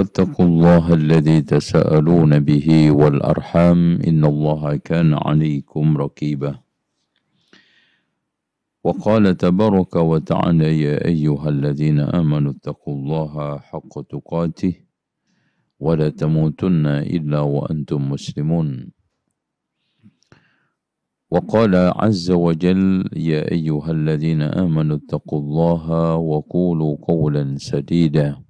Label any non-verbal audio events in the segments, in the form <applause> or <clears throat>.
واتقوا الله الذي تساءلون به والأرحام إن الله كان عليكم رقيبا. وقال تبارك وتعالى يا أيها الذين آمنوا اتقوا الله حق تقاته ولا تموتن إلا وأنتم مسلمون. وقال عز وجل يا أيها الذين آمنوا اتقوا الله وقولوا قولا سديدا.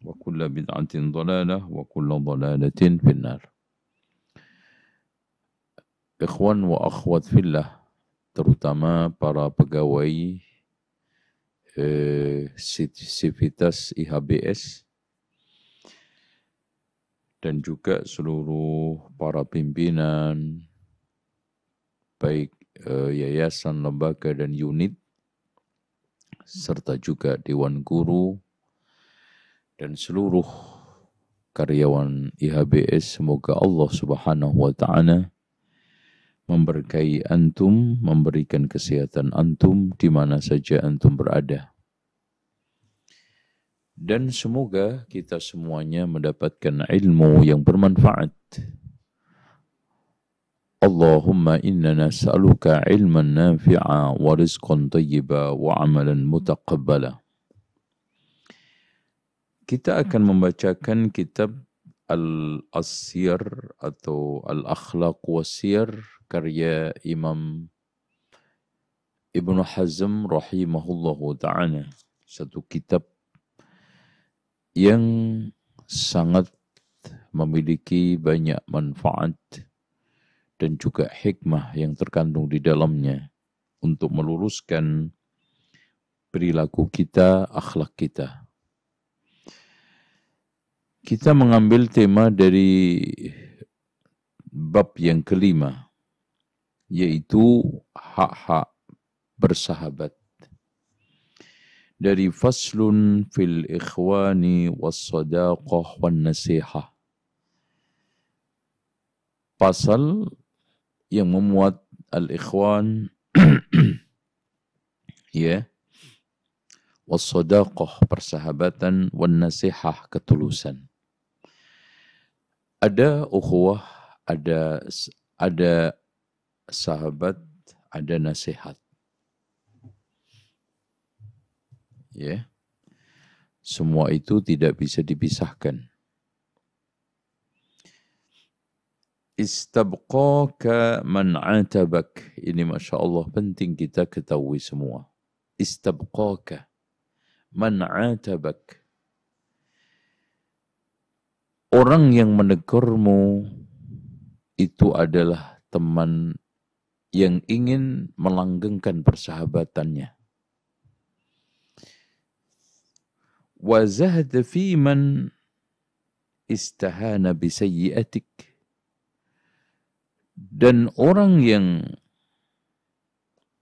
wa kulla bid'atin وكل wa kulla النار finnar. Ikhwan wa akhwat fillah, terutama para pegawai eh, Sivitas IHBS dan juga seluruh para pimpinan baik eh, yayasan, lembaga dan unit serta juga dewan guru, dan seluruh karyawan IHBS semoga Allah Subhanahu wa taala memberkahi antum, memberikan kesehatan antum di mana saja antum berada. Dan semoga kita semuanya mendapatkan ilmu yang bermanfaat. Allahumma inna nas'aluka ilman nafi'a wa rizqan wa amalan. Kita akan membacakan kitab Al-Asyir atau Al-Akhlaq Wasir karya Imam Ibnu Hazm rahimahullahu ta'ala. Satu kitab yang sangat memiliki banyak manfaat dan juga hikmah yang terkandung di dalamnya untuk meluruskan perilaku kita, akhlak kita. Kita mengambil tema dari bab yang kelima, yaitu hak-hak bersahabat. Dari faslun fil ikhwani was sadaqah wan nasihah. Pasal yang memuat al-ikhwan <clears throat> ya was sadaqah persahabatan wan nasihah ketulusan ada ukhuwah, ada ada sahabat, ada nasihat. Ya. Semua itu tidak bisa dipisahkan. Istabqaka man atabak. Ini Masya Allah penting kita ketahui semua. Istabqaka man atabak Orang yang menegurmu itu adalah teman yang ingin melanggengkan persahabatannya. Zahda fi man istahana bisayyiatik. Dan orang yang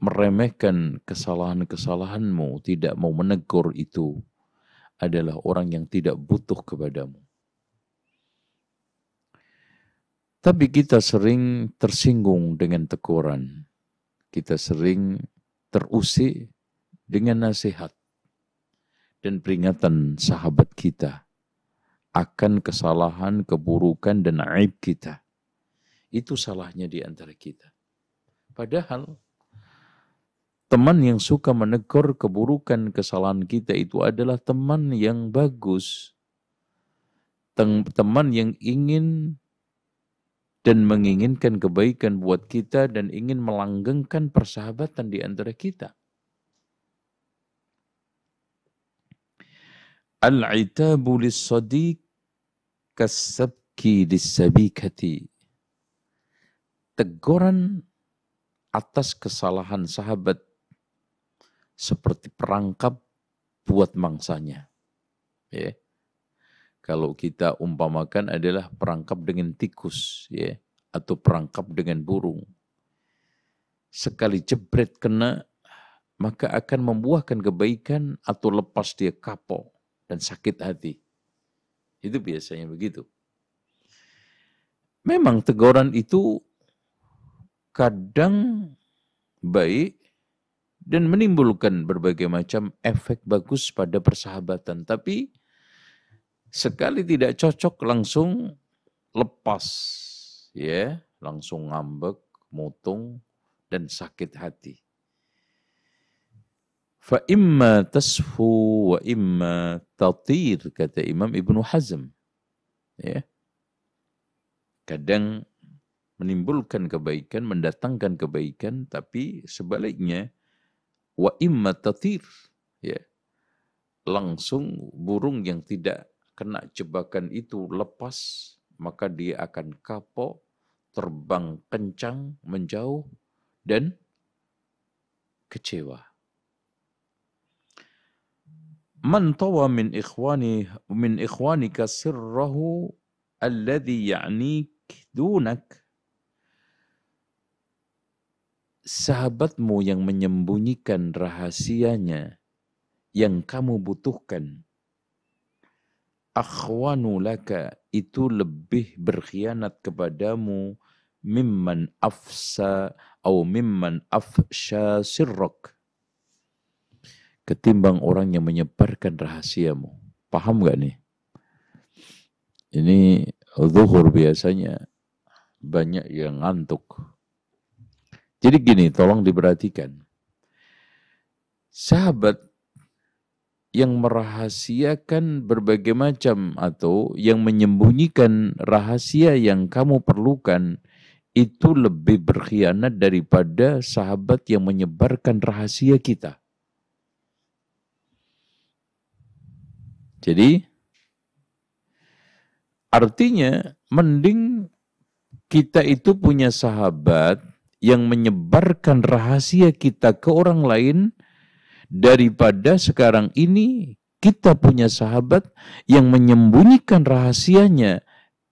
meremehkan kesalahan-kesalahanmu, tidak mau menegur itu, adalah orang yang tidak butuh kepadamu. Tapi kita sering tersinggung dengan teguran. Kita sering terusik dengan nasihat dan peringatan sahabat kita akan kesalahan, keburukan, dan aib kita. Itu salahnya di antara kita. Padahal teman yang suka menegur keburukan kesalahan kita itu adalah teman yang bagus. Teman yang ingin dan menginginkan kebaikan buat kita dan ingin melanggengkan persahabatan di antara kita. Al-itabu lis-sadiq kasabki lis-sabikati. Teguran atas kesalahan sahabat seperti perangkap buat mangsanya. Ya. Kalau kita umpamakan adalah perangkap dengan tikus, ya, atau perangkap dengan burung. Sekali jebret kena, maka akan membuahkan kebaikan atau lepas dia kapok dan sakit hati. Itu biasanya begitu. Memang teguran itu kadang baik dan menimbulkan berbagai macam efek bagus pada persahabatan. Tapi sekali tidak cocok langsung lepas, ya, langsung ngambek, mutung, dan sakit hati. Fa imma tasfu wa imma tatir, kata Imam Ibnu Hazm. Ya. Kadang menimbulkan kebaikan, mendatangkan kebaikan, tapi sebaliknya wa imma tatir ya langsung burung yang tidak kena jebakan itu lepas maka dia akan kapok terbang kencang menjauh dan kecewa man tawa min ikhwani min ikhwanika sirrahu alladhi ya'nik dunak sahabatmu yang menyembunyikan rahasianya yang kamu butuhkan. Akhwanu laka itu lebih berkhianat kepadamu mimman afsa atau mimman afsha sirrak. Ketimbang orang yang menyebarkan rahasiamu. Paham gak nih? Ini zuhur biasanya banyak yang ngantuk jadi gini, tolong diperhatikan. Sahabat yang merahasiakan berbagai macam atau yang menyembunyikan rahasia yang kamu perlukan itu lebih berkhianat daripada sahabat yang menyebarkan rahasia kita. Jadi artinya mending kita itu punya sahabat yang menyebarkan rahasia kita ke orang lain daripada sekarang ini kita punya sahabat yang menyembunyikan rahasianya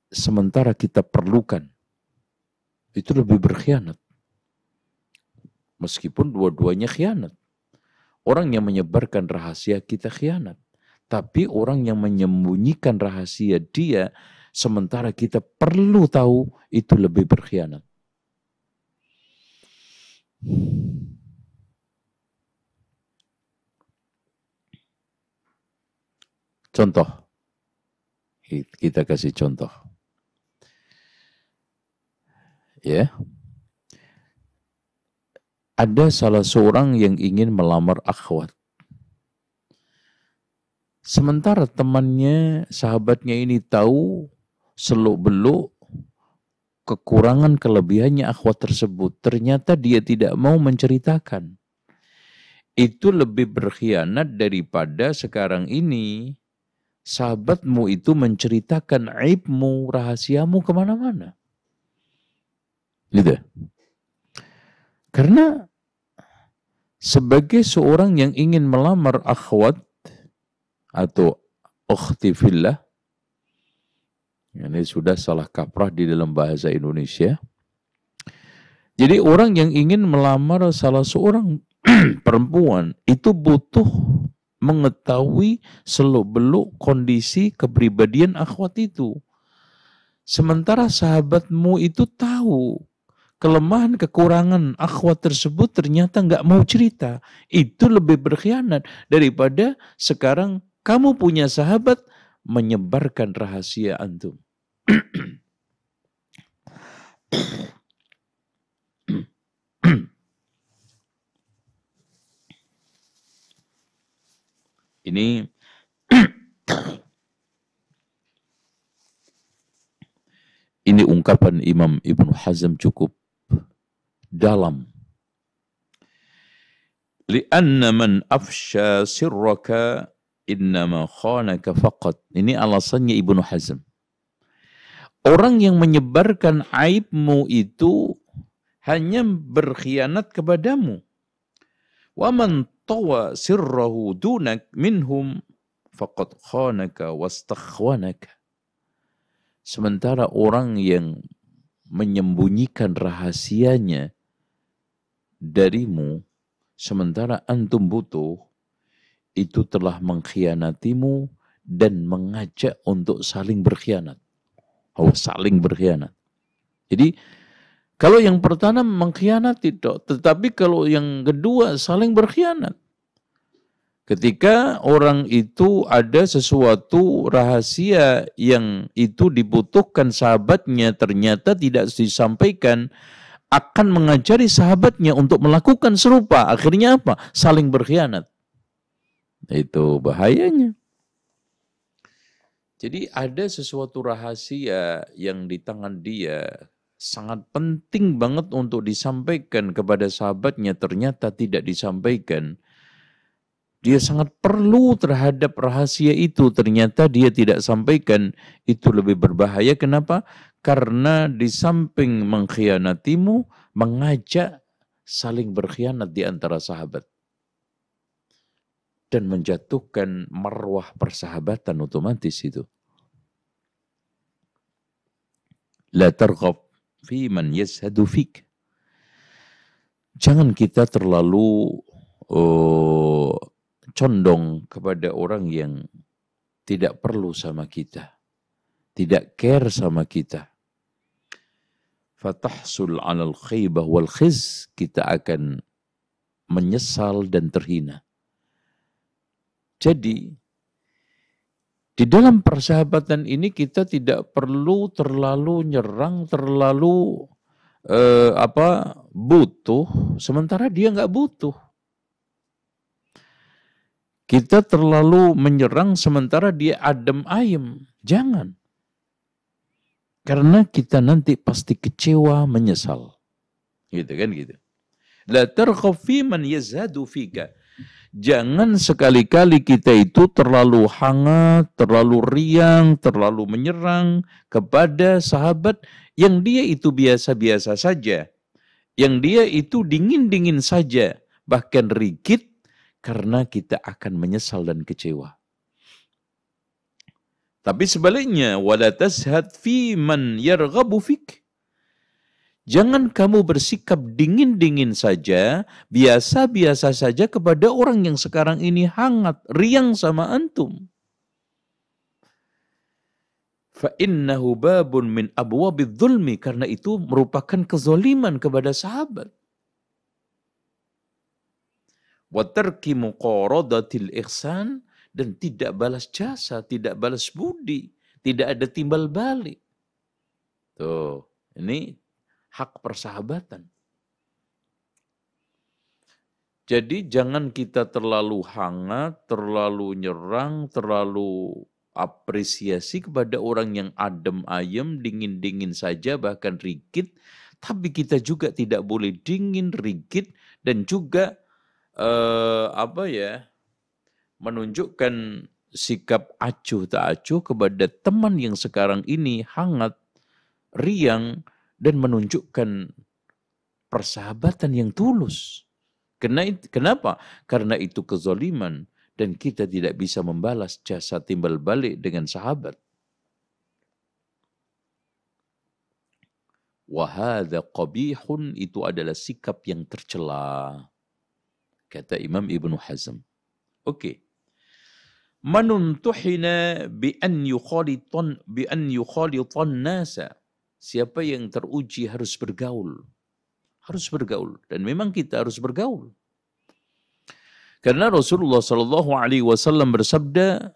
sementara kita perlukan. Itu lebih berkhianat. Meskipun dua-duanya khianat. Orang yang menyebarkan rahasia kita khianat. Tapi orang yang menyembunyikan rahasia dia sementara kita perlu tahu itu lebih berkhianat. Contoh. Kita kasih contoh. Ya. Ada salah seorang yang ingin melamar akhwat. Sementara temannya, sahabatnya ini tahu seluk-beluk kekurangan kelebihannya akhwat tersebut. Ternyata dia tidak mau menceritakan. Itu lebih berkhianat daripada sekarang ini sahabatmu itu menceritakan aibmu, rahasiamu ke mana-mana. Gitu. Karena sebagai seorang yang ingin melamar akhwat atau ukhti fillah, ini sudah salah kaprah di dalam bahasa Indonesia. Jadi orang yang ingin melamar salah seorang <clears throat> perempuan itu butuh mengetahui seluk-beluk kondisi kepribadian akhwat itu. Sementara sahabatmu itu tahu kelemahan, kekurangan akhwat tersebut ternyata nggak mau cerita. Itu lebih berkhianat daripada sekarang kamu punya sahabat menyebarkan rahasia antum. <clears throat> <clears throat> Ini <clears throat> ini ungkapan Imam Ibnu Hazm cukup dalam. Lianna man afsha sirraka innama khanaka faqat. Ini alasannya Ibnu Hazm. Orang yang menyebarkan aibmu itu hanya berkhianat kepadamu. Wa man tawa sirrahu dunak minhum faqad khanaka wastakhwanaka. Sementara orang yang menyembunyikan rahasianya darimu, sementara antum butuh, itu telah mengkhianatimu dan mengajak untuk saling berkhianat. Oh, saling berkhianat. Jadi, kalau yang pertama mengkhianati, tetapi kalau yang kedua saling berkhianat. Ketika orang itu ada sesuatu rahasia yang itu dibutuhkan sahabatnya ternyata tidak disampaikan, akan mengajari sahabatnya untuk melakukan serupa. Akhirnya apa? Saling berkhianat. Itu bahayanya. Jadi ada sesuatu rahasia yang di tangan dia sangat penting banget untuk disampaikan kepada sahabatnya ternyata tidak disampaikan. Dia sangat perlu terhadap rahasia itu ternyata dia tidak sampaikan itu lebih berbahaya. Kenapa? Karena di samping mengkhianatimu mengajak saling berkhianat di antara sahabat dan menjatuhkan marwah persahabatan otomatis itu. La targhab fi man yashadu fik. Jangan kita terlalu uh, condong kepada orang yang tidak perlu sama kita. Tidak care sama kita. Fatahsul alal khaybah wal khiz. Kita akan menyesal dan terhina. Jadi, di dalam persahabatan ini kita tidak perlu terlalu nyerang, terlalu eh, apa butuh, sementara dia nggak butuh. Kita terlalu menyerang sementara dia adem ayem. Jangan. Karena kita nanti pasti kecewa, menyesal. Gitu kan gitu. La tarkhafi man yazhadu fika. Jangan sekali-kali kita itu terlalu hangat, terlalu riang, terlalu menyerang kepada sahabat yang dia itu biasa-biasa saja. Yang dia itu dingin-dingin saja, bahkan rigid karena kita akan menyesal dan kecewa. Tapi sebaliknya, wala tashad fi man yarghabu fik. Jangan kamu bersikap dingin-dingin saja, biasa-biasa saja kepada orang yang sekarang ini hangat, riang sama antum. Fa'innahu babun min abwabid zulmi. Karena itu merupakan kezoliman kepada sahabat. Watarki muqaradatil ihsan. Dan tidak balas jasa, tidak balas budi. Tidak ada timbal balik. Tuh, ini hak persahabatan. Jadi jangan kita terlalu hangat, terlalu nyerang, terlalu apresiasi kepada orang yang adem ayem, dingin-dingin saja, bahkan rigid. Tapi kita juga tidak boleh dingin, rigid, dan juga eh, apa ya menunjukkan sikap acuh tak acuh kepada teman yang sekarang ini hangat, riang, dan menunjukkan persahabatan yang tulus. Kenapa? Karena itu kezoliman dan kita tidak bisa membalas jasa timbal balik dengan sahabat. Wahada qabihun itu adalah sikap yang tercela. Kata Imam Ibn Hazm. Oke. Okay. Manuntuhina bi an yukhalitan bi an yukhalitan nasa Siapa yang teruji harus bergaul. Harus bergaul. Dan memang kita harus bergaul. Karena Rasulullah Sallallahu Alaihi Wasallam bersabda,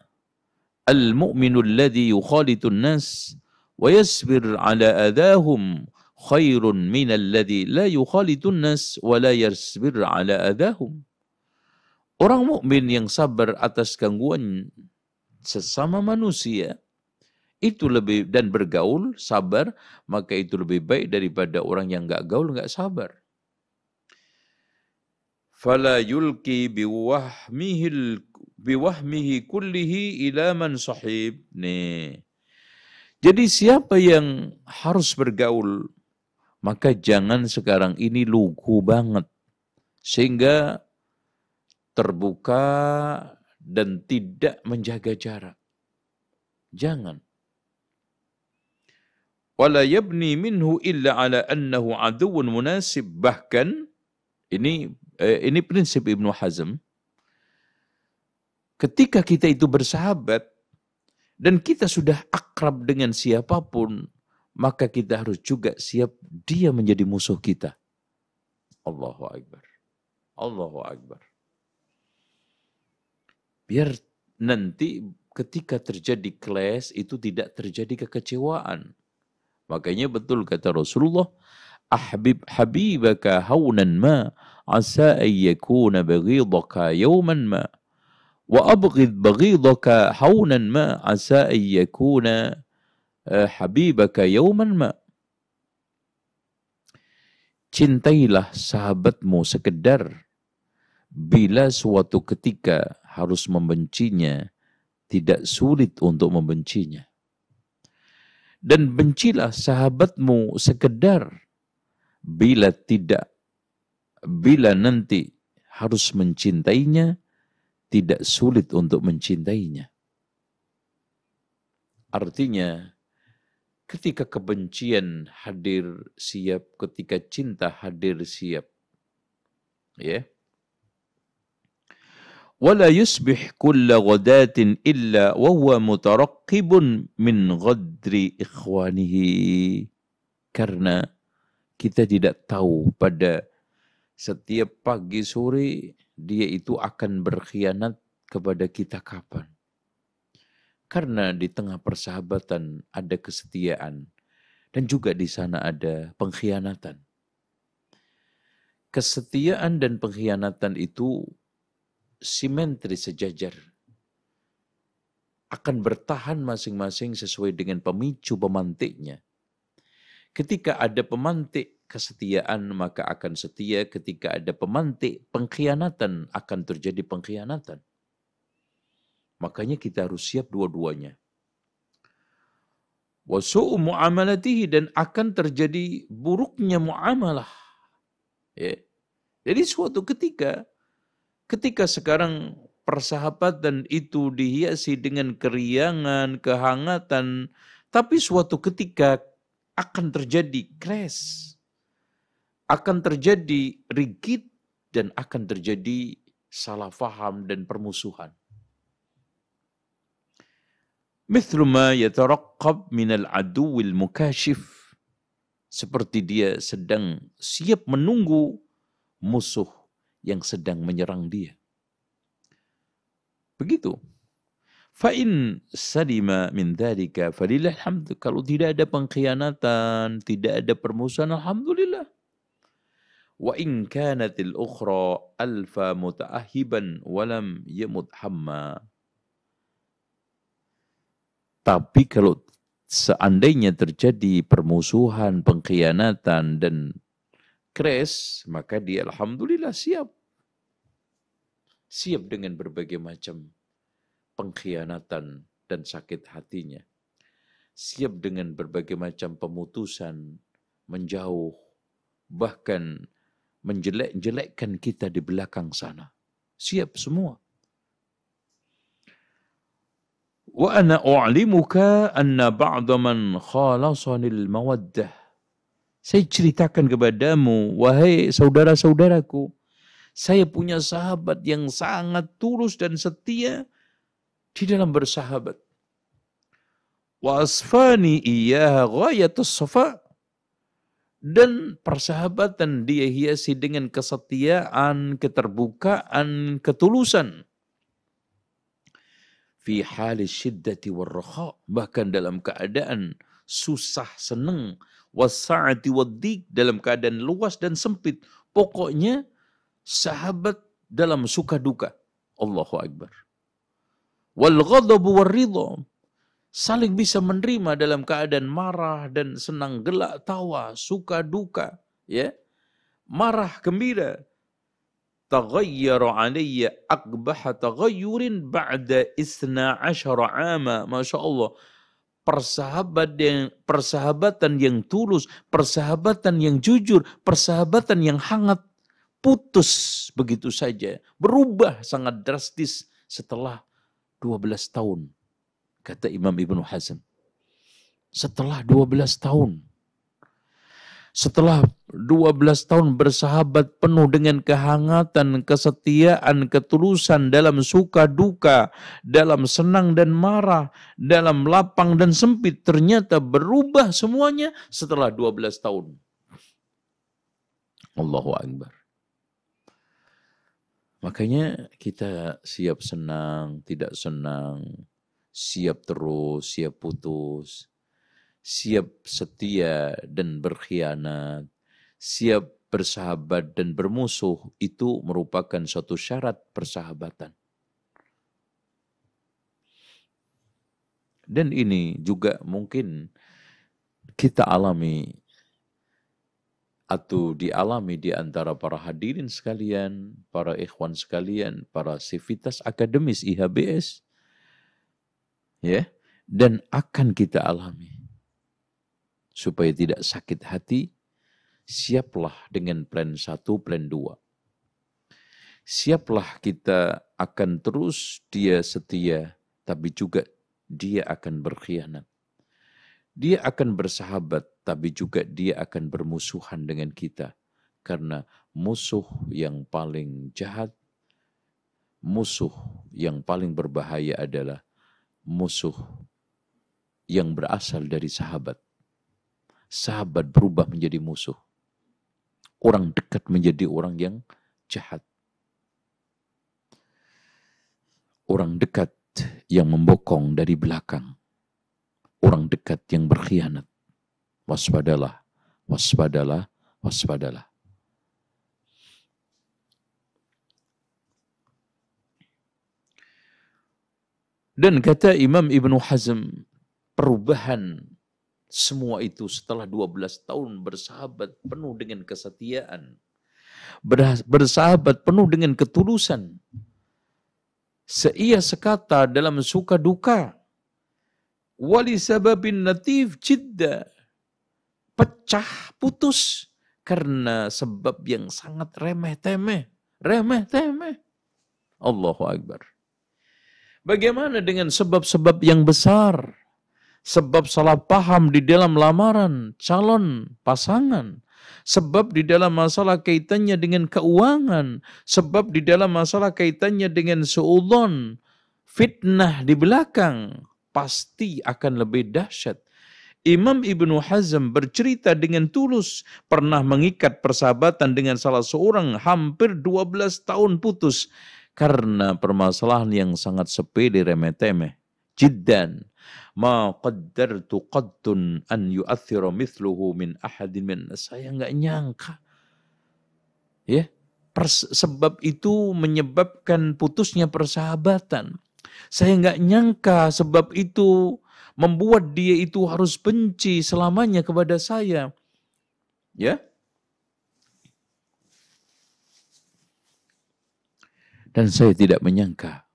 "Al-mu'minu alladhi yukhalitun nas wa yasbir ala adahum khairun min alladhi la yukhalitun nas wa la yasbir ala adahum." Orang mukmin yang sabar atas gangguan sesama manusia itu lebih dan bergaul sabar maka itu lebih baik daripada orang yang nggak gaul nggak sabar fala yulki biwahmihi kullihi ila man sahib. Nih. Jadi siapa yang harus bergaul, maka jangan sekarang ini lugu banget. Sehingga terbuka dan tidak menjaga jarak. Jangan. Wala yabni minhu illa ala annahu aduun munasib. Bahkan, ini eh, ini prinsip Ibnu Hazm, ketika kita itu bersahabat dan kita sudah akrab dengan siapa pun, maka kita harus juga siap dia menjadi musuh kita. Allahu Akbar. Allahu Akbar. Biar nanti ketika terjadi clash itu tidak terjadi kekecewaan. Makanya betul kata Rasulullah, ahbib habibaka haunan ma asa an yakuna baghidaka yawman ma wa abghid baghidaka haunan ma asa an yakuna eh, habibaka yawman ma Cintailah sahabatmu sekedar bila suatu ketika harus membencinya, tidak sulit untuk membencinya. Dan bencilah sahabatmu sekedar bila tidak bila nanti harus mencintainya, tidak sulit untuk mencintainya. Artinya, ketika kebencian hadir siap, ketika cinta hadir siap. Ya. Wala yusbih kulla ghadatin illa wa huwa mutaraqqibun min ghadri ikhwanihi. Karena kita tidak tahu pada setiap pagi sore dia itu akan berkhianat kepada kita kapan? Karena di tengah persahabatan ada kesetiaan dan juga di sana ada pengkhianatan. Kesetiaan dan pengkhianatan itu simetri sejajar. Akan bertahan masing-masing sesuai dengan pemicu pemantiknya. Ketika ada pemantik kesetiaan maka akan setia ketika ada pemantik pengkhianatan akan terjadi pengkhianatan. Makanya kita harus siap dua-duanya. Wasu'u mu'amalatihi dan akan terjadi buruknya muamalah. Ya. Jadi suatu ketika, ketika sekarang persahabatan itu dihiasi dengan keriangan, kehangatan, tapi suatu ketika akan terjadi crash akan terjadi rigid dan akan terjadi salah faham dan permusuhan. Mithlu ma yataraqqab minal aduwil mukashif. Seperti dia sedang siap menunggu musuh yang sedang menyerang dia. Begitu. Fa'in salima min dhalika falillah hamd. Kalau tidak ada pengkhianatan, tidak ada permusuhan, Alhamdulillah. Wa in kanatil ukhra alfa muta'ahiban walam yamut hamma. Tapi kalau seandainya terjadi permusuhan, pengkhianatan dan crash, maka dia alhamdulillah siap. Siap dengan berbagai macam pengkhianatan dan sakit hatinya. Siap dengan berbagai macam pemutusan, menjauh, bahkan menjelek-jelekkan kita di belakang sana. Siap semua. Wa ana u'limuka anna ba'da man khalasanil mawaddah. Saya ceritakan kepadamu, wahai saudara-saudaraku, saya punya sahabat yang sangat tulus dan setia di dalam bersahabat. Wa asfani iyyaha ghayatus Dan persahabatan dia hiasi dengan kesetiaan, keterbukaan, ketulusan. Fi hali syiddati warraha. Bahkan dalam keadaan susah, senang. Wasa'ati waddik. Dalam keadaan luas dan sempit. Pokoknya sahabat dalam suka duka. Allahu Akbar. Wal ghadabu war saling bisa menerima dalam keadaan marah dan senang gelak tawa suka duka ya marah gembira taghayyara alayya aqbah taghayyurin ba'da isna asyara ama Masya Allah persahabat yang, persahabatan yang tulus persahabatan yang jujur persahabatan yang hangat putus begitu saja berubah sangat drastis setelah 12 tahun kata Imam Ibnu Hazm. Setelah 12 tahun. Setelah 12 tahun bersahabat penuh dengan kehangatan, kesetiaan, ketulusan dalam suka duka, dalam senang dan marah, dalam lapang dan sempit, ternyata berubah semuanya setelah 12 tahun. Allahu Akbar. Makanya kita siap senang, tidak senang, siap terus, siap putus, siap setia dan berkhianat, siap bersahabat dan bermusuh itu merupakan suatu syarat persahabatan. Dan ini juga mungkin kita alami atau dialami di antara para hadirin sekalian, para ikhwan sekalian, para sivitas akademis IHBS ya dan akan kita alami supaya tidak sakit hati siaplah dengan plan satu plan dua. Siaplah kita akan terus dia setia tapi juga dia akan berkhianat. Dia akan bersahabat tapi juga dia akan bermusuhan dengan kita. Karena musuh yang paling jahat musuh yang paling berbahaya adalah musuh yang berasal dari sahabat. Sahabat berubah menjadi musuh. Orang dekat menjadi orang yang jahat. Orang dekat yang membokong dari belakang. Orang dekat yang berkhianat. Waspadalah, waspadalah, waspadalah. Dan kata Imam Ibnu Hazm, perubahan semua itu setelah 12 tahun bersahabat penuh dengan kesetiaan. Bersahabat penuh dengan ketulusan. Seia sekata dalam suka duka. Wali sababin natif jidda. Pecah, putus. Karena sebab yang sangat remeh-temeh. Remeh-temeh. Allahu Akbar. Bagaimana dengan sebab-sebab yang besar? Sebab salah paham di dalam lamaran calon pasangan. Sebab di dalam masalah kaitannya dengan keuangan. Sebab di dalam masalah kaitannya dengan seudon. Fitnah di belakang. Pasti akan lebih dahsyat. Imam Ibnu Hazm bercerita dengan tulus pernah mengikat persahabatan dengan salah seorang hampir 12 tahun putus karena permasalahan yang sangat sepele remeh-temeh. Jiddan. Ma qaddartu qaddun an yu'athiru mithluhu min ahadin min. Saya nggak nyangka. Ya. Pers sebab itu menyebabkan putusnya persahabatan. Saya nggak nyangka sebab itu membuat dia itu harus benci selamanya kepada saya. Ya. Dan saya tidak menyangka.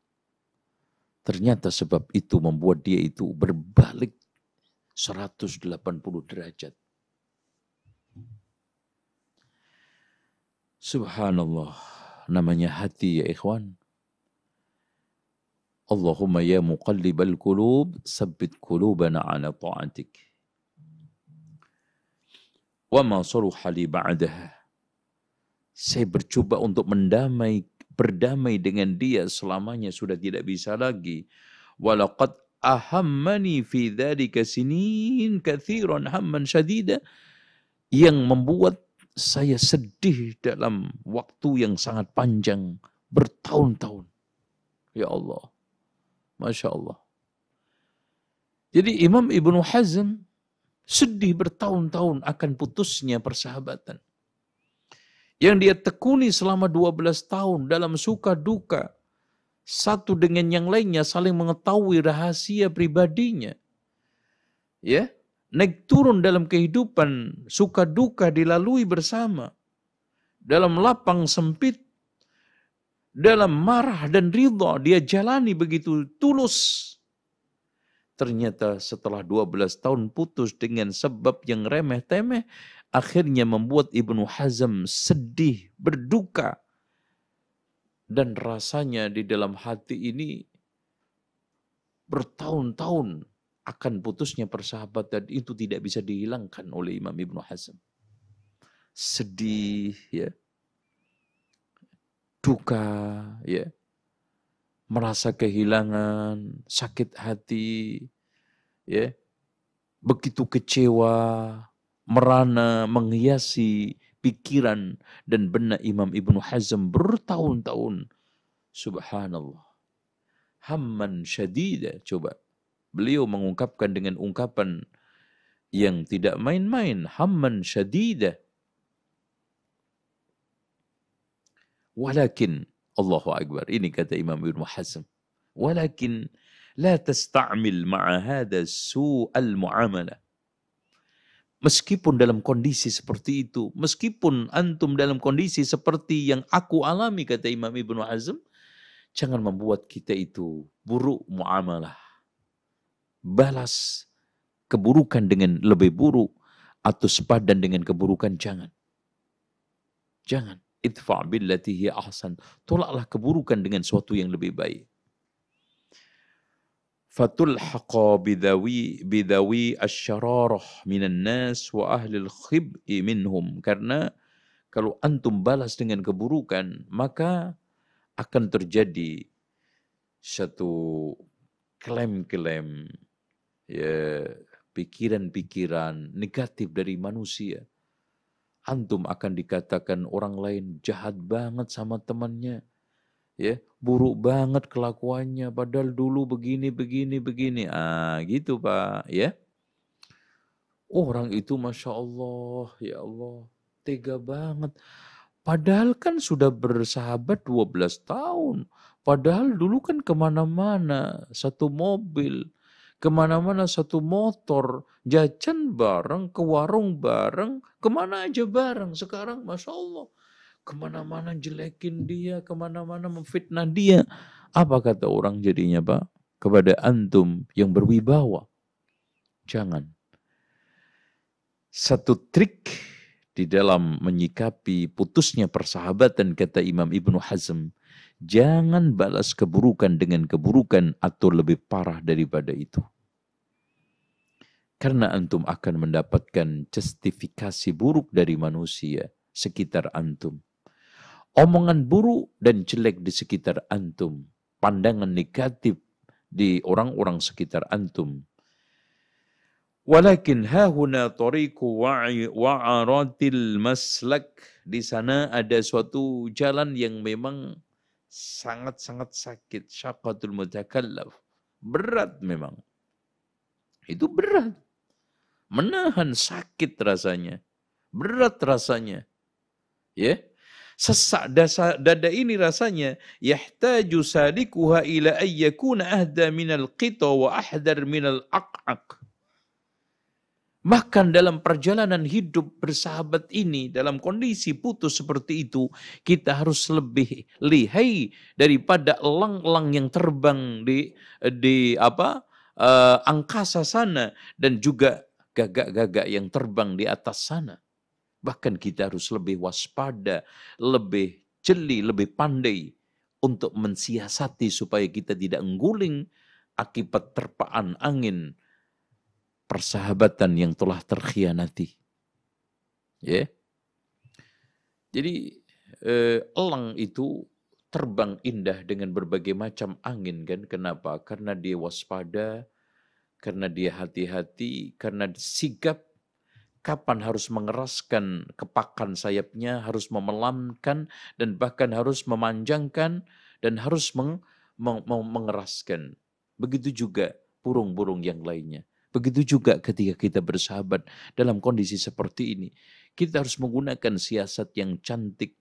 Ternyata sebab itu membuat dia itu berbalik 180 derajat. Subhanallah. Namanya hati ya ikhwan. Allahumma ya muqallibal qulub sabbit qulubana ala ta'atik. Wa ma saruha li ba'daha. Saya bercoba untuk mendamai berdamai dengan dia selamanya sudah tidak bisa lagi. Walaqad ahammani fi dzalika sinin katsiran hamman syadida yang membuat saya sedih dalam waktu yang sangat panjang, bertahun-tahun. Ya Allah. Masya Allah. Jadi Imam Ibnu Hazm sedih bertahun-tahun akan putusnya persahabatan. Yang dia tekuni selama 12 tahun dalam suka duka. Satu dengan yang lainnya saling mengetahui rahasia pribadinya. Ya, naik turun dalam kehidupan, suka duka dilalui bersama. Dalam lapang sempit, dalam marah dan ridha, dia jalani begitu tulus. Ternyata setelah 12 tahun putus dengan sebab yang remeh-temeh, akhirnya membuat Ibnu Hazm sedih, berduka. Dan rasanya di dalam hati ini bertahun-tahun akan putusnya persahabatan itu tidak bisa dihilangkan oleh Imam Ibnu Hazm. Sedih, ya. Duka, ya. Merasa kehilangan, sakit hati, ya. Begitu kecewa, merana, menghiasi pikiran dan benak Imam Ibnu Hazm bertahun-tahun. Subhanallah. Hamman syadida. Coba beliau mengungkapkan dengan ungkapan yang tidak main-main, hamman syadida. Walakin, Allahu Akbar, ini kata Imam Ibn Hazm. Walakin, la tasta'mil ma'a hada su'al mu'amalah. Meskipun dalam kondisi seperti itu, meskipun antum dalam kondisi seperti yang aku alami, kata Imam Ibn Hazm, jangan membuat kita itu buruk muamalah balas keburukan dengan lebih buruk atau sepadan dengan keburukan jangan. Jangan. Itfa' billati ahsan. Tolaklah keburukan dengan sesuatu yang lebih baik. Fatulhaqa bidawi bidawi asyararah minan nas wa ahli al-khib'i minhum. Karena kalau antum balas dengan keburukan, maka akan terjadi satu klaim-klaim ya pikiran-pikiran negatif dari manusia. Antum akan dikatakan orang lain jahat banget sama temannya. Ya, buruk banget kelakuannya padahal dulu begini begini begini. Ah, gitu, Pak, ya. Orang itu Masya Allah, ya Allah, tega banget. Padahal kan sudah bersahabat 12 tahun. Padahal dulu kan ke mana-mana, satu mobil, ke mana-mana satu motor, jajan bareng, ke warung bareng, ke mana aja bareng. Sekarang Masya Allah, ke mana-mana jelekin dia, ke mana-mana memfitnah dia. Apa kata orang jadinya Pak? Kepada antum yang berwibawa. Jangan. Satu trik di dalam menyikapi putusnya persahabatan kata Imam Ibnu Hazm Jangan balas keburukan dengan keburukan atau lebih parah daripada itu. Karena antum akan mendapatkan justifikasi buruk dari manusia sekitar antum. Omongan buruk dan jelek di sekitar antum. Pandangan negatif di orang-orang sekitar antum. Walakin hahuna tariku wa'aratil maslak. Di sana ada suatu jalan yang memang sangat-sangat sakit. Syakatul mutakallaf. Berat memang. Itu berat. Menahan sakit rasanya. Berat rasanya. Ya. Sesak dasa, dada ini rasanya yahtaju salikuha ila ayyakuna ahda minal qita wa ahdar minal aq'aq. Bahkan dalam perjalanan hidup bersahabat ini, dalam kondisi putus seperti itu, kita harus lebih lihai daripada elang-elang yang terbang di di apa uh, angkasa sana dan juga gagak-gagak yang terbang di atas sana. Bahkan kita harus lebih waspada, lebih jeli, lebih pandai untuk mensiasati supaya kita tidak ngguling akibat terpaan angin persahabatan yang telah terkhianati. Ya. Jadi eh, elang itu terbang indah dengan berbagai macam angin kan? Kenapa? Karena dia waspada, karena dia hati-hati, karena sigap, kapan harus mengeraskan kepakan sayapnya, harus memelankan, dan bahkan harus memanjangkan, dan harus meng, meng, mengeraskan. Begitu juga burung-burung yang lainnya. Begitu juga ketika kita bersahabat dalam kondisi seperti ini. Kita harus menggunakan siasat yang cantik,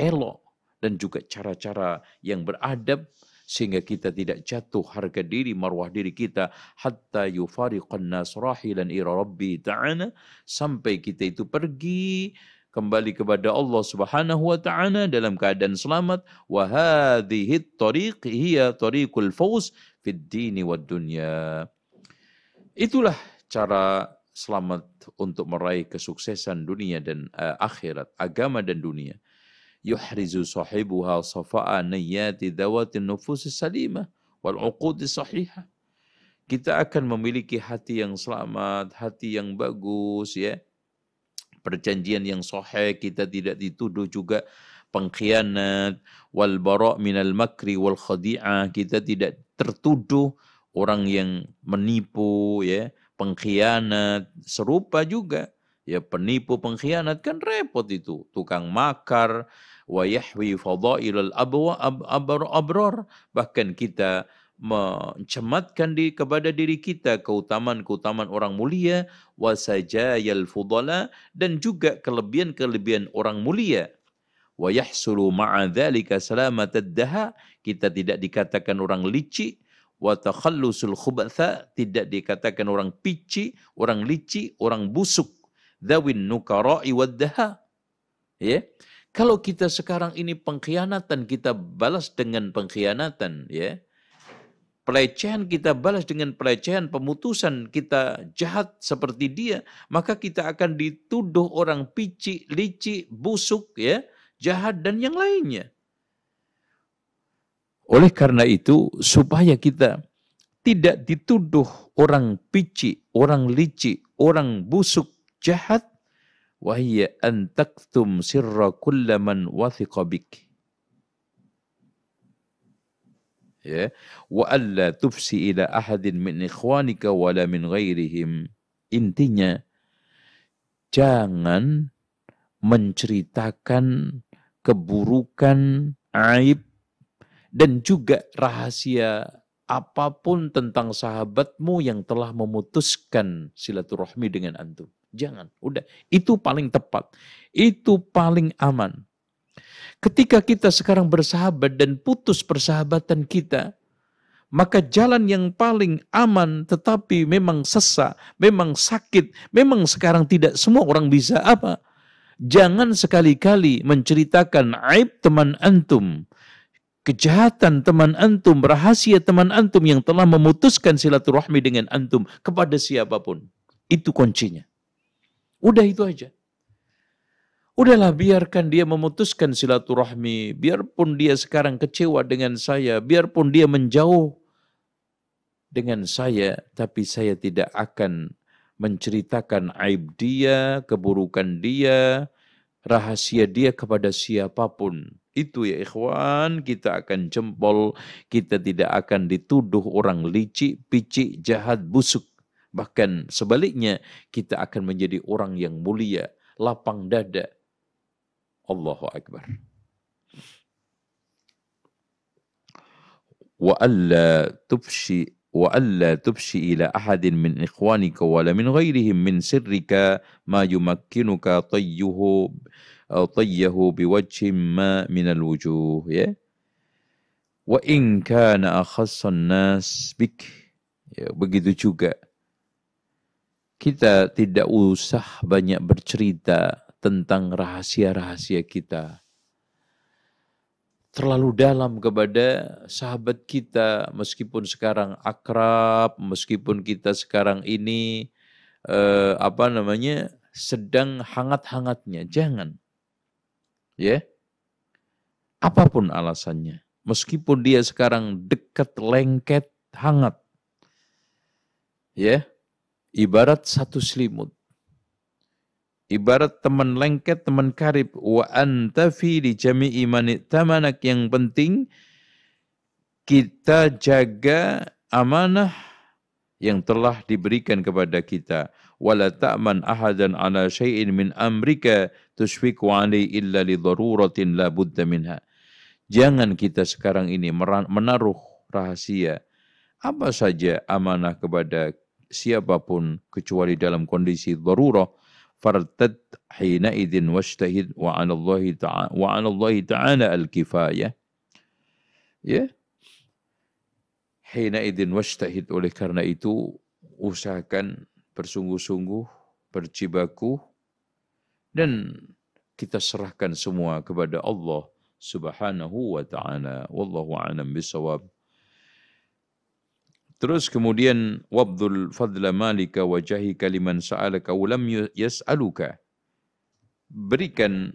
elok, dan juga cara-cara yang beradab sehingga kita tidak jatuh harga diri marwah diri kita hatta yufariqan nas rahilan ila rabbi ta'ala sampai kita itu pergi kembali kepada Allah Subhanahu wa taala dalam keadaan selamat. Wa hadhihi tariq hiya tariqul fawz fid dini wad dunya. Itulah cara selamat untuk meraih kesuksesan dunia dan uh, akhirat agama dan dunia yuhrizu sahibuha safa'a niyati dawatin nufus salimah wal uqud sahihah. Kita akan memiliki hati yang selamat, hati yang bagus ya. Perjanjian yang sahih, kita tidak dituduh juga pengkhianat wal bara' minal makri wal khadi'ah. Kita tidak tertuduh orang yang menipu ya, pengkhianat, serupa juga ya penipu pengkhianat kan repot itu tukang makar wa yahwi fadailal abwa abrar bahkan kita mencematkan di kepada diri kita keutamaan-keutamaan orang mulia wa sajayal fudala dan juga kelebihan-kelebihan orang mulia. Wa yahsulu ma'a dzalika salamatad kita tidak dikatakan orang licik. Wa takhallusul khubatha tidak dikatakan orang pici orang licik orang busuk. Dzawin nukara'i wad ya kalau kita sekarang ini pengkhianatan, kita balas dengan pengkhianatan, ya. Pelecehan kita balas dengan pelecehan, pemutusan kita jahat seperti dia, maka kita akan dituduh orang pici, licik, busuk, ya, jahat dan yang lainnya. Oleh karena itu, supaya kita tidak dituduh orang pici, orang licik, orang busuk, jahat, wahiyya an taktum sirra كل wathiqa bik ya wa وألا tufsi ila ahadin min ikhwanika wala min ghairihim intinya jangan menceritakan keburukan aib dan juga rahasia apa pun tentang sahabatmu yang telah memutuskan silaturahmi dengan antum. Jangan. Udah. Itu paling tepat. Itu paling aman. Ketika kita sekarang bersahabat dan putus persahabatan kita, maka jalan yang paling aman tetapi memang sesak, memang sakit, memang sekarang tidak semua orang bisa apa? Jangan sekali-kali menceritakan aib teman antum, kejahatan teman antum, rahasia teman antum yang telah memutuskan silaturahmi dengan antum kepada siapa pun. Itu kuncinya. Udah itu aja. Udahlah biarkan dia memutuskan silaturahmi, biarpun dia sekarang kecewa dengan saya, biarpun dia menjauh dengan saya, tapi saya tidak akan menceritakan aib dia, keburukan dia, rahasia dia kepada siapa pun. Itu ya ikhwan, kita akan jempol, kita tidak akan dituduh orang licik, picik, jahat, busuk. Bahkan sebaliknya kita akan menjadi orang yang mulia, lapang dada. Allahu Akbar. Wa alla tufshi wa alla tufshi ila ahadin min ikhwanika wala min ghairihim min sirrika ma yumakkinuka tayyuhu tayyahu biwajhin ma min alwujuh ya wa in kana akhassan nas bik ya, begitu juga kita tidak usah banyak bercerita tentang rahasia-rahasia kita. Terlalu dalam kepada sahabat kita, meskipun sekarang akrab, meskipun kita sekarang ini eh, apa namanya sedang hangat-hangatnya, jangan, ya. Apa pun alasannya, meskipun dia sekarang dekat, lengket, hangat, ya ibarat satu selimut. Ibarat teman lengket, teman karib. Wa anta fi di jami'i tamanak. Yang penting kita jaga amanah yang telah diberikan kepada kita. Wala ta'man ahadan ala syai'in min amrika tusfiku alai illa li daruratin la buddha minha. Jangan kita sekarang ini menaruh rahasia apa saja amanah kepada siapa pun kecuali dalam kondisi darurah fartad hina idin washtahid wa 'ala Allah ta'ala wa 'ala Allah ta'ala al-kifayah. Ya. Hina idin washtahid oleh karena itu usahakan bersungguh-sungguh berjibaku dan kita serahkan semua kepada Allah Subhanahu wa taala. Wallahu a'lam bisawab Terus kemudian wabdul fadla malika wajahi kaliman sa'alaka ulam yas'aluka. Berikan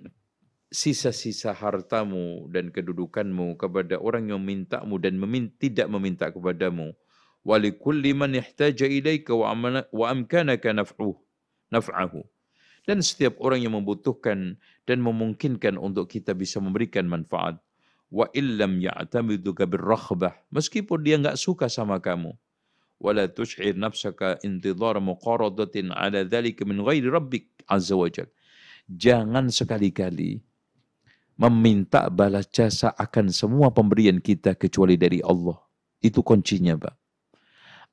sisa-sisa hartamu dan kedudukanmu kepada orang yang mintamu dan memin tidak meminta kepadamu. Walikulli man ihtaja ilaika wa amkanaka naf'uh naf'ahu. Dan setiap orang yang membutuhkan dan memungkinkan untuk kita bisa memberikan manfaat wa illam ya'tamiduka birrakhbah meskipun dia enggak suka sama kamu. Wala tush'ir nafsaka intidhar muqaradatin ala dhalika min ghairi rabbik azza wajal jangan sekali-kali meminta balas jasa akan semua pemberian kita kecuali dari Allah. Itu kuncinya Pak.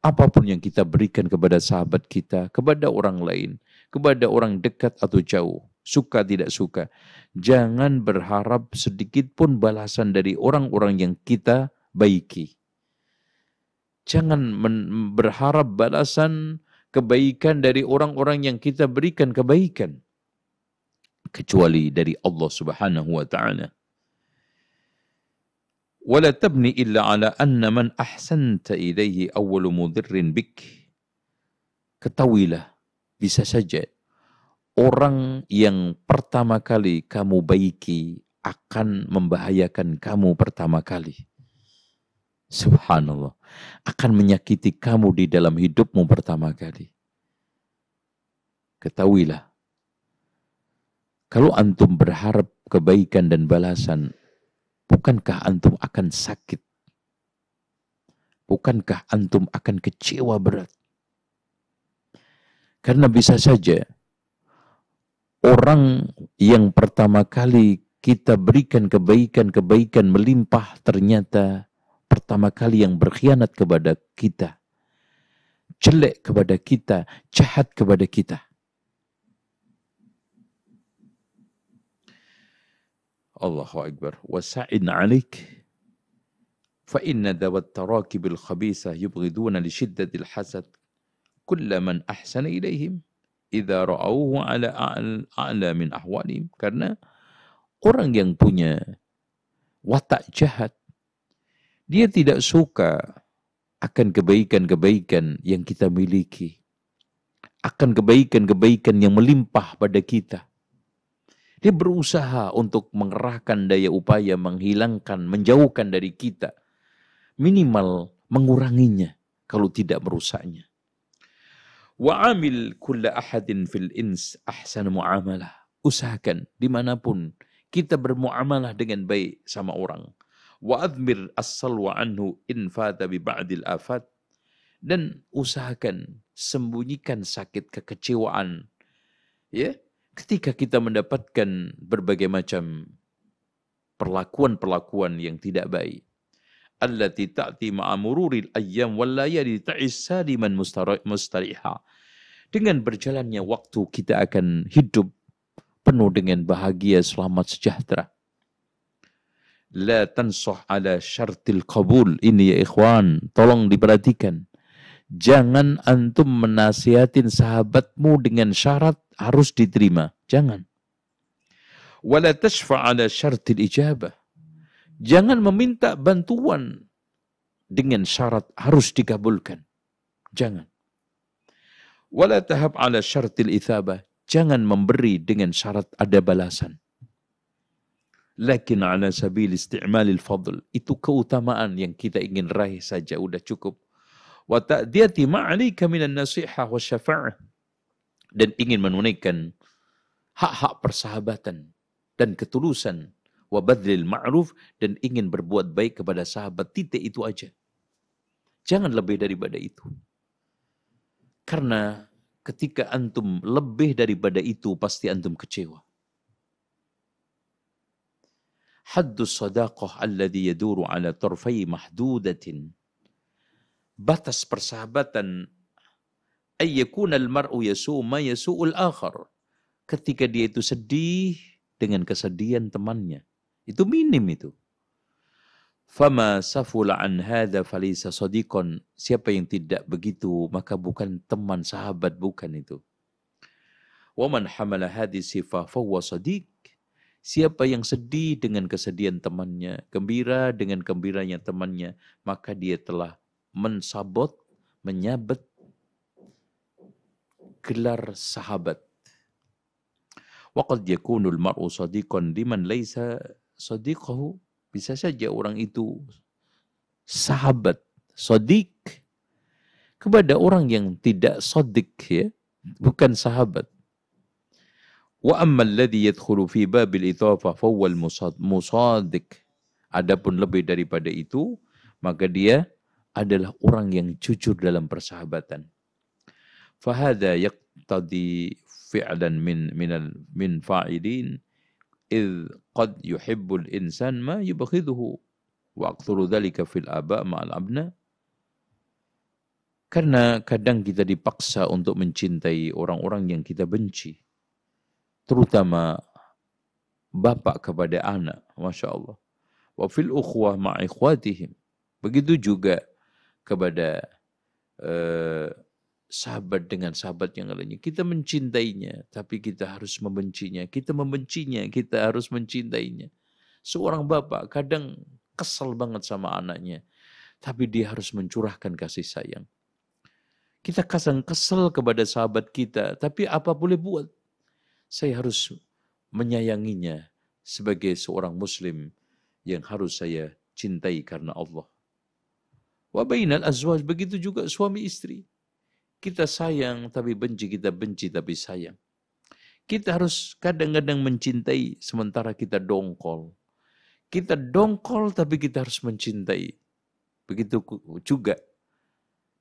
Apa pun yang kita berikan kepada sahabat kita kepada orang lain kepada orang dekat atau jauh suka tidak suka. Jangan berharap sedikit pun balasan dari orang-orang yang kita baiki. Jangan berharap balasan kebaikan dari orang-orang yang kita berikan kebaikan. Kecuali dari Allah subhanahu wa ta'ala. ولا تبني إلا على أن من أحسنت إليه أول مضر بك. Ketahuilah, bisa saja orang yang pertama kali kamu baiki akan membahayakan kamu pertama kali. Subhanallah. Akan menyakiti kamu di dalam hidupmu pertama kali. Ketahuilah. Kalau antum berharap kebaikan dan balasan, bukankah antum akan sakit? Bukankah antum akan kecewa berat? Karena bisa saja orang yang pertama kali kita berikan kebaikan-kebaikan melimpah ternyata pertama kali yang berkhianat kepada kita. Jelek kepada kita, jahat kepada kita. Allahu Akbar. Wasa'in alik. فإن ذوى التراكب الخبيثة يبغضون لشدة الحسد كل من أحسن إليهم idza ra'auhu ala a'la min ahwalim. Karena orang yang punya watak jahat dia tidak suka akan kebaikan-kebaikan yang kita miliki akan kebaikan-kebaikan yang melimpah pada kita. Dia berusaha untuk mengerahkan daya upaya menghilangkan menjauhkan dari kita minimal menguranginya kalau tidak merusaknya Wa amil kulla ahadin fil ins ahsan muamalah. Usahakan di mana pun kita bermuamalah dengan baik sama orang. Wa admir as-salwa anhu in fata bi ba'dil afat. Dan usahakan sembunyikan sakit kekecewaan. Ya, ketika kita mendapatkan berbagai macam perlakuan-perlakuan yang tidak baik allati ta'ti ma'a mururil ayyam wal layali ta'is saliman mustariha. Dengan berjalannya waktu kita akan hidup penuh dengan bahagia, selamat, sejahtera. La tansah ala syartil qabul. Ini ya ikhwan, tolong diperhatikan. Jangan antum menasihatin sahabatmu dengan syarat harus diterima. Jangan. Wala tashfa' ala syartil ijabah Jangan meminta bantuan dengan syarat harus dikabulkan. Jangan. Wala tahab ala syartil ithabah. Jangan memberi dengan syarat ada balasan. Lakin ala sabil isti'malil fadl. Itu keutamaan yang kita ingin raih saja. Udah cukup. Wa ta'diyati ma'alika minan nasihah wa syafa'ah. Dan ingin menunaikan hak-hak persahabatan dan ketulusan wa badlil ma'ruf dan ingin berbuat baik kepada sahabat titik itu aja. Jangan lebih daripada itu. Karena ketika antum lebih daripada itu pasti antum kecewa. Haddu sadaqah alladhi yaduru ala tarfai mahdudatin. Batas persahabatan ayyakuna al-mar'u yasu'u ma yasu'ul akhar. Ketika dia itu sedih dengan kesedihan temannya. Itu minim itu. Fama safula an hadha falisa sadiqon. Siapa yang tidak begitu, maka bukan teman sahabat, bukan itu. Waman hamala hadhi sifah fahuwa sadiq. Siapa yang sedih dengan kesedihan temannya, gembira dengan gembiranya temannya, maka dia telah mensabot, menyabet gelar sahabat. Waqad yakunul mar'u sadiqan liman laisa sadiqahu bisa saja orang itu sahabat, sodik, kepada orang yang tidak sodik, ya, bukan sahabat. Wa amma alladhi yadkhulu fi babil ithafa fawwal musadik. Adapun lebih daripada itu, maka dia adalah orang yang jujur dalam persahabatan. Fahada yaqtadi fi'lan min min min fa'ilin id qad yuhibbul insan ma yubghidhuhu wa aktsuru dzalika fil aba ma'al abna karena kadang kita dipaksa untuk mencintai orang-orang yang kita benci terutama bapak kepada anak Masya Allah. Wa fil ukhwah ma'ikhwatihim begitu juga kepada uh, sahabat dengan sahabat yang lainnya. Kita mencintainya, tapi kita harus membencinya. Kita membencinya, kita harus mencintainya. Seorang bapak kadang kesal banget sama anaknya, tapi dia harus mencurahkan kasih sayang. Kita kadang kesal kepada sahabat kita, tapi apa boleh buat? Saya harus menyayanginya sebagai seorang muslim yang harus saya cintai karena Allah. Wabainal azwaj, begitu juga suami istri kita sayang tapi benci, kita benci tapi sayang. Kita harus kadang-kadang mencintai sementara kita dongkol. Kita dongkol tapi kita harus mencintai. Begitu juga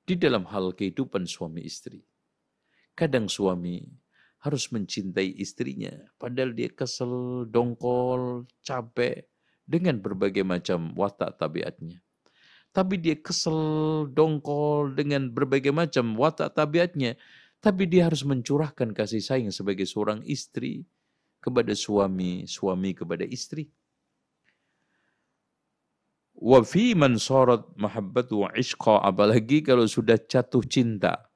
di dalam hal kehidupan suami istri. Kadang suami harus mencintai istrinya, padahal dia kesel, dongkol, capek, dengan berbagai macam watak tabiatnya tapi dia kesel, dongkol dengan berbagai macam watak tabiatnya. Tapi dia harus mencurahkan kasih sayang sebagai seorang istri kepada suami, suami kepada istri. Wa fi man sarat mahabbatu ishqa apalagi kalau sudah jatuh cinta.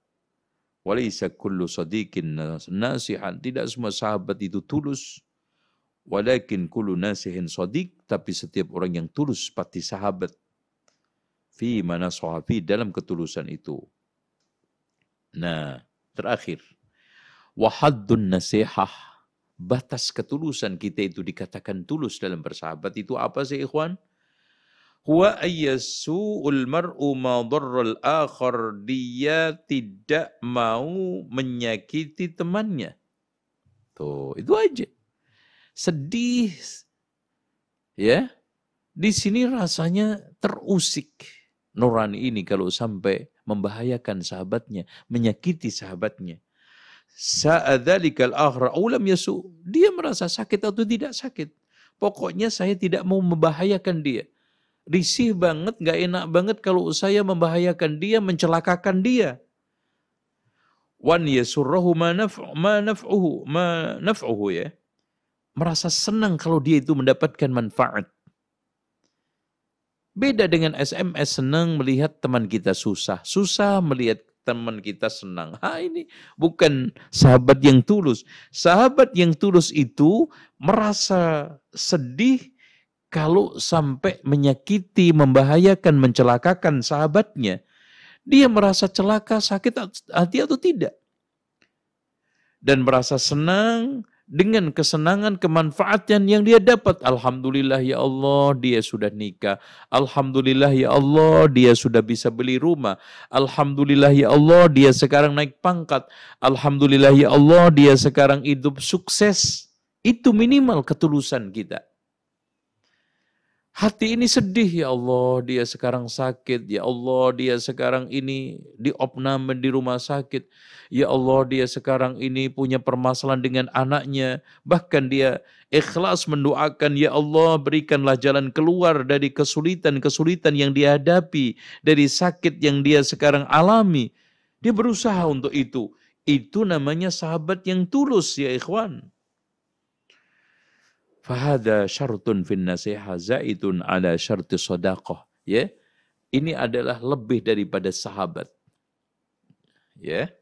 Walaysa kullu sadiqin nasihan. Tidak semua sahabat itu tulus. Walakin kullu nasihin sadiq. Tapi setiap orang yang tulus pasti sahabat fi mana sahabi dalam ketulusan itu. Nah, terakhir. Wahaddun nasihah. Batas ketulusan kita itu dikatakan tulus dalam bersahabat itu apa sih ikhwan? Huwa ayyasu'ul mar'u ma darral akhar. Dia tidak mau menyakiti temannya. Tuh, itu aja. Sedih. Ya. Di sini rasanya terusik nurani ini kalau sampai membahayakan sahabatnya, menyakiti sahabatnya. Sa'adzalikal akhra ulam yasu. Dia merasa sakit atau tidak sakit. Pokoknya saya tidak mau membahayakan dia. Risih banget, gak enak banget kalau saya membahayakan dia, mencelakakan dia. Wan yasurrahu ma naf'uhu, ma naf'uhu ya. Merasa senang kalau dia itu mendapatkan manfaat. Beda dengan SMS senang melihat teman kita susah. Susah melihat teman kita senang. Ha ini bukan sahabat yang tulus. Sahabat yang tulus itu merasa sedih kalau sampai menyakiti, membahayakan, mencelakakan sahabatnya. Dia merasa celaka, sakit hati atau tidak. Dan merasa senang dengan kesenangan, kemanfaatan yang dia dapat. Alhamdulillah ya Allah, dia sudah nikah. Alhamdulillah ya Allah, dia sudah bisa beli rumah. Alhamdulillah ya Allah, dia sekarang naik pangkat. Alhamdulillah ya Allah, dia sekarang hidup sukses. Itu minimal ketulusan kita. Hati ini sedih, ya Allah, dia sekarang sakit. Ya Allah, dia sekarang ini diopname di rumah sakit. Ya Allah, dia sekarang ini punya permasalahan dengan anaknya. Bahkan dia ikhlas mendoakan, Ya Allah, berikanlah jalan keluar dari kesulitan-kesulitan yang dihadapi, dari sakit yang dia sekarang alami. Dia berusaha untuk itu. Itu namanya sahabat yang tulus, ya ikhwan. Fahada syartun fin nasiha zaitun ala syarti sodakoh. Ya, ini adalah lebih daripada sahabat. Ya,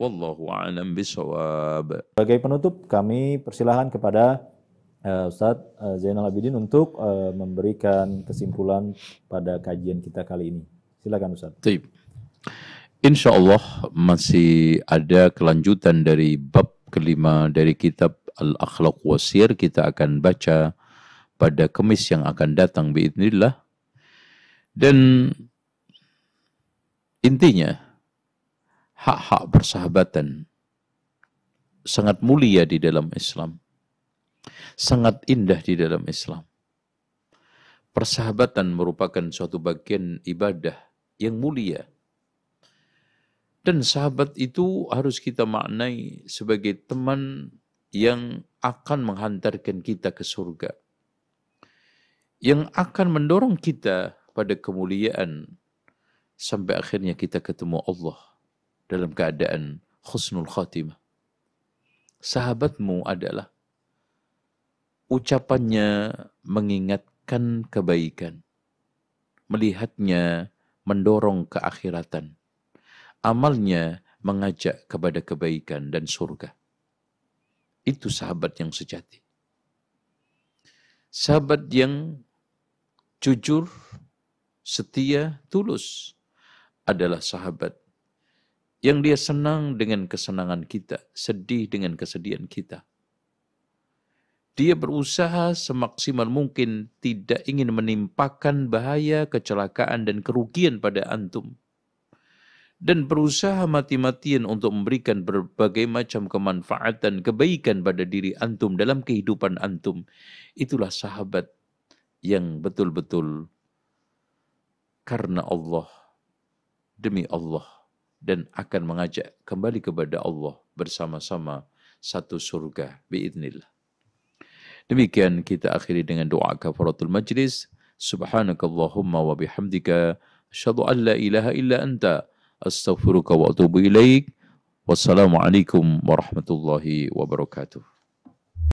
wallahu a'lam bisawab. Sebagai penutup, kami persilahkan kepada uh, Ustadz uh, Zainal Abidin untuk uh, memberikan kesimpulan pada kajian kita kali ini. Silakan Ustadz. Taip. Insya Allah masih ada kelanjutan dari bab kelima dari kitab Al-Akhlaq Wasir kita akan baca pada kemis yang akan datang biidnillah. Dan intinya hak-hak persahabatan sangat mulia di dalam Islam. Sangat indah di dalam Islam. Persahabatan merupakan suatu bagian ibadah yang mulia dan sahabat itu harus kita maknai sebagai teman yang akan menghantarkan kita ke surga. Yang akan mendorong kita pada kemuliaan sampai akhirnya kita ketemu Allah dalam keadaan khusnul khatimah. Sahabatmu adalah ucapannya mengingatkan kebaikan, melihatnya mendorong keakhiratan amalnya mengajak kepada kebaikan dan surga. Itu sahabat yang sejati. Sahabat yang jujur, setia, tulus adalah sahabat yang dia senang dengan kesenangan kita, sedih dengan kesedihan kita. Dia berusaha semaksimal mungkin tidak ingin menimpakan bahaya, kecelakaan, dan kerugian pada antum dan berusaha mati-matian untuk memberikan berbagai macam kemanfaatan, kebaikan pada diri antum dalam kehidupan antum. Itulah sahabat yang betul-betul karena Allah, demi Allah, dan akan mengajak kembali kepada Allah bersama-sama satu surga biidnillah. Demikian kita akhiri dengan doa kafaratul majlis. Subhanakallahumma wa bihamdika. Asyadu an la ilaha illa anta. أستغفرك وأتوب إليك والسلام عليكم ورحمة الله وبركاته.